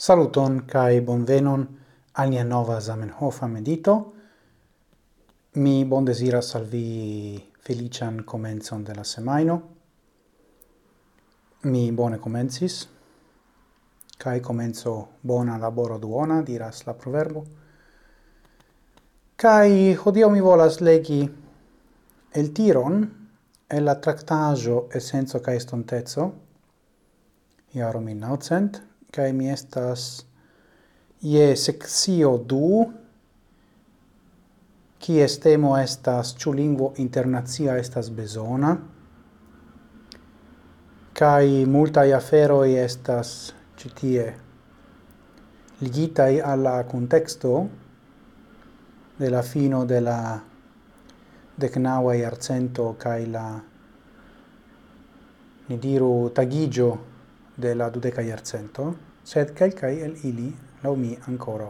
Saluton kai bonvenon al nia nova Zamenhofa medito. Mi bon desiras salvi felician comencon de la semaino. Mi bone comencis, kai comenzo bona laboro duona, diras la proverbo. Kai hodio mi volas legi el tiron e la tractajo essenzo kai stontezzo, Iaro 1900 kai mi estas ie sexio du qui estemo estas ĉu lingvo internazia estas bezona? Kai multaj aferoj estas citie ligita ligitaj alla contexto de la fino de la decnaua iarcento kai la ni diru tagigio de la dudeca iarcento, sed quelcae el ili, lau mi, ancora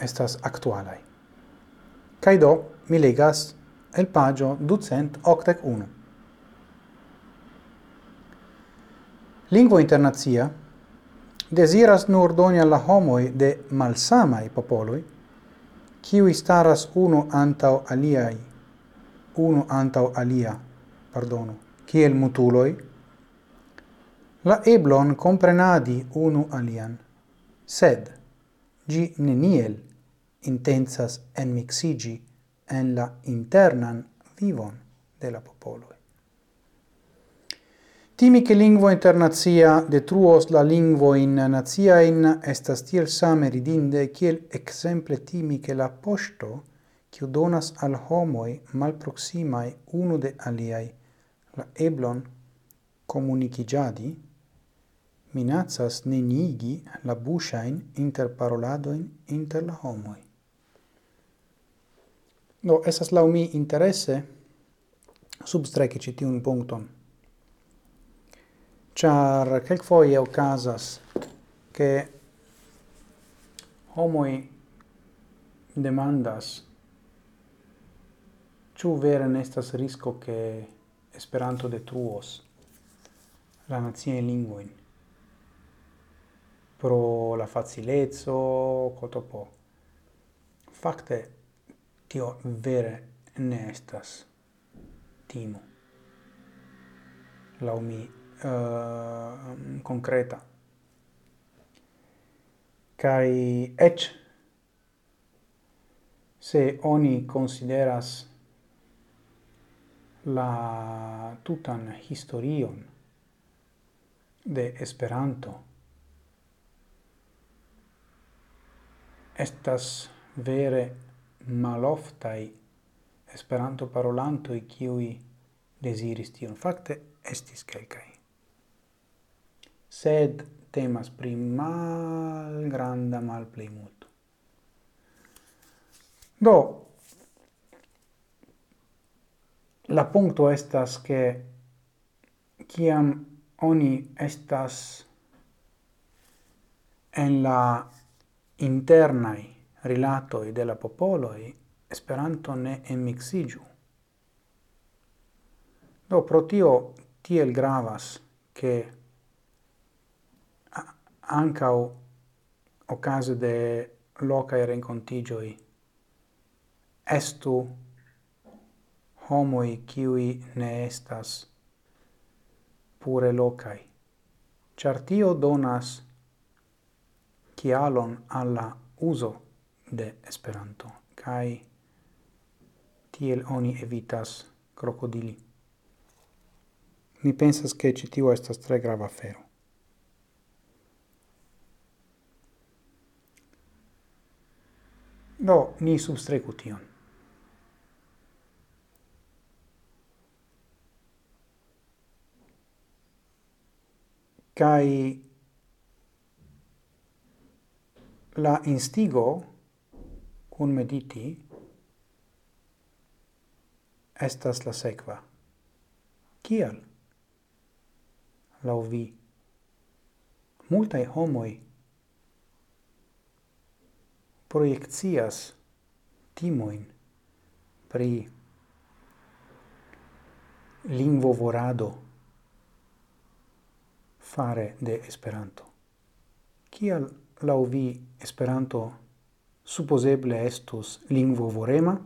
Estas actualai. Cai do, mi legas el pagio ducent octec unu. Lingvo internazia desiras nur doni alla homoi de malsamai popoloi, kiui staras uno antau aliai, uno antau alia, pardonu, kiel mutuloi, la eblon comprenadi unu alian, sed gi neniel intensas enmixigi en la internan vivon de la popoloi. Timi che lingua internazia detruos la lingua in nazia in estas tiel same ridinde kiel exemple timi che la posto kiu donas al homoi malproximai uno de aliai la eblon comunicigiadi minacas nenigi la busain inter paroladoin inter la homoi. Do esas lau mi interese substreki ĉi tiun Char, quelc foie okazas ke homoi demandas ciu vere estas risko ke Esperanto detruos la nazione lingvojn pro la facilezzo, cotopo. facte tio vere ne estas timo. la mi uh, concreta. Kai ech se oni consideras la tutan historion de Esperanto estas vere maloftai esperanto parolantoi kiui desiris tion. Fakte estis kelkai. Sed temas pri malgranda malplej multo. Do la punto estas ke kiam oni estas en la internai rilatoi de la popoloi Esperanto ne emixigiu. Do pro tio tiel gravas che ancau ocase de locae rencontigioi estu homoi kiwi ne estas pure locai. Chartio donas kialon alla uso de Esperanto kai tiel oni evitas crocodili. Mi pensas che ci tio estas tre grava afero. Do, ni substrecu tion. Kai la instigo cun mediti estas la sequa. Kial? Lau vi. Multae homoi proiectias timoin pri lingvo vorado fare de Esperanto. Kial lau vi Esperanto supposeble estus lingvo vorema?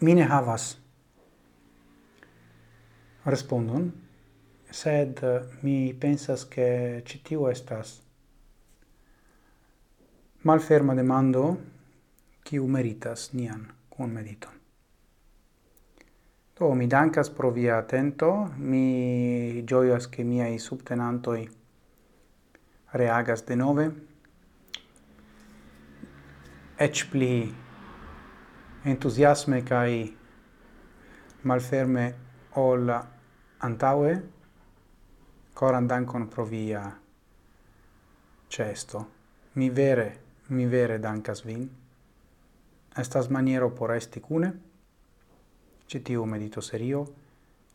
Mine havas respondon, sed eh, mi pensas che citiu estas malferma demando, qui meritas nian con mediton. Do, mi dankas pro via atento, mi gioias che miei subtenantoi reagas de nove, ec pli entusiasme cae malferme ol antaue, coran dankon pro via cesto. Mi vere, mi vere dankas vin. Estas maniero por esti cune, citiu medito serio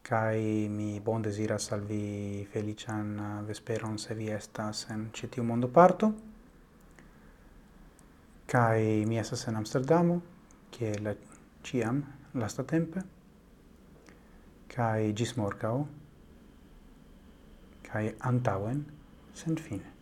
kai mi bon desiras al vi felician uh, vesperon se vi estas en citiu mondo parto kai mi estas en Amsterdamo che la ciam lastatempe kai gis morcao, kai antauen sen fine.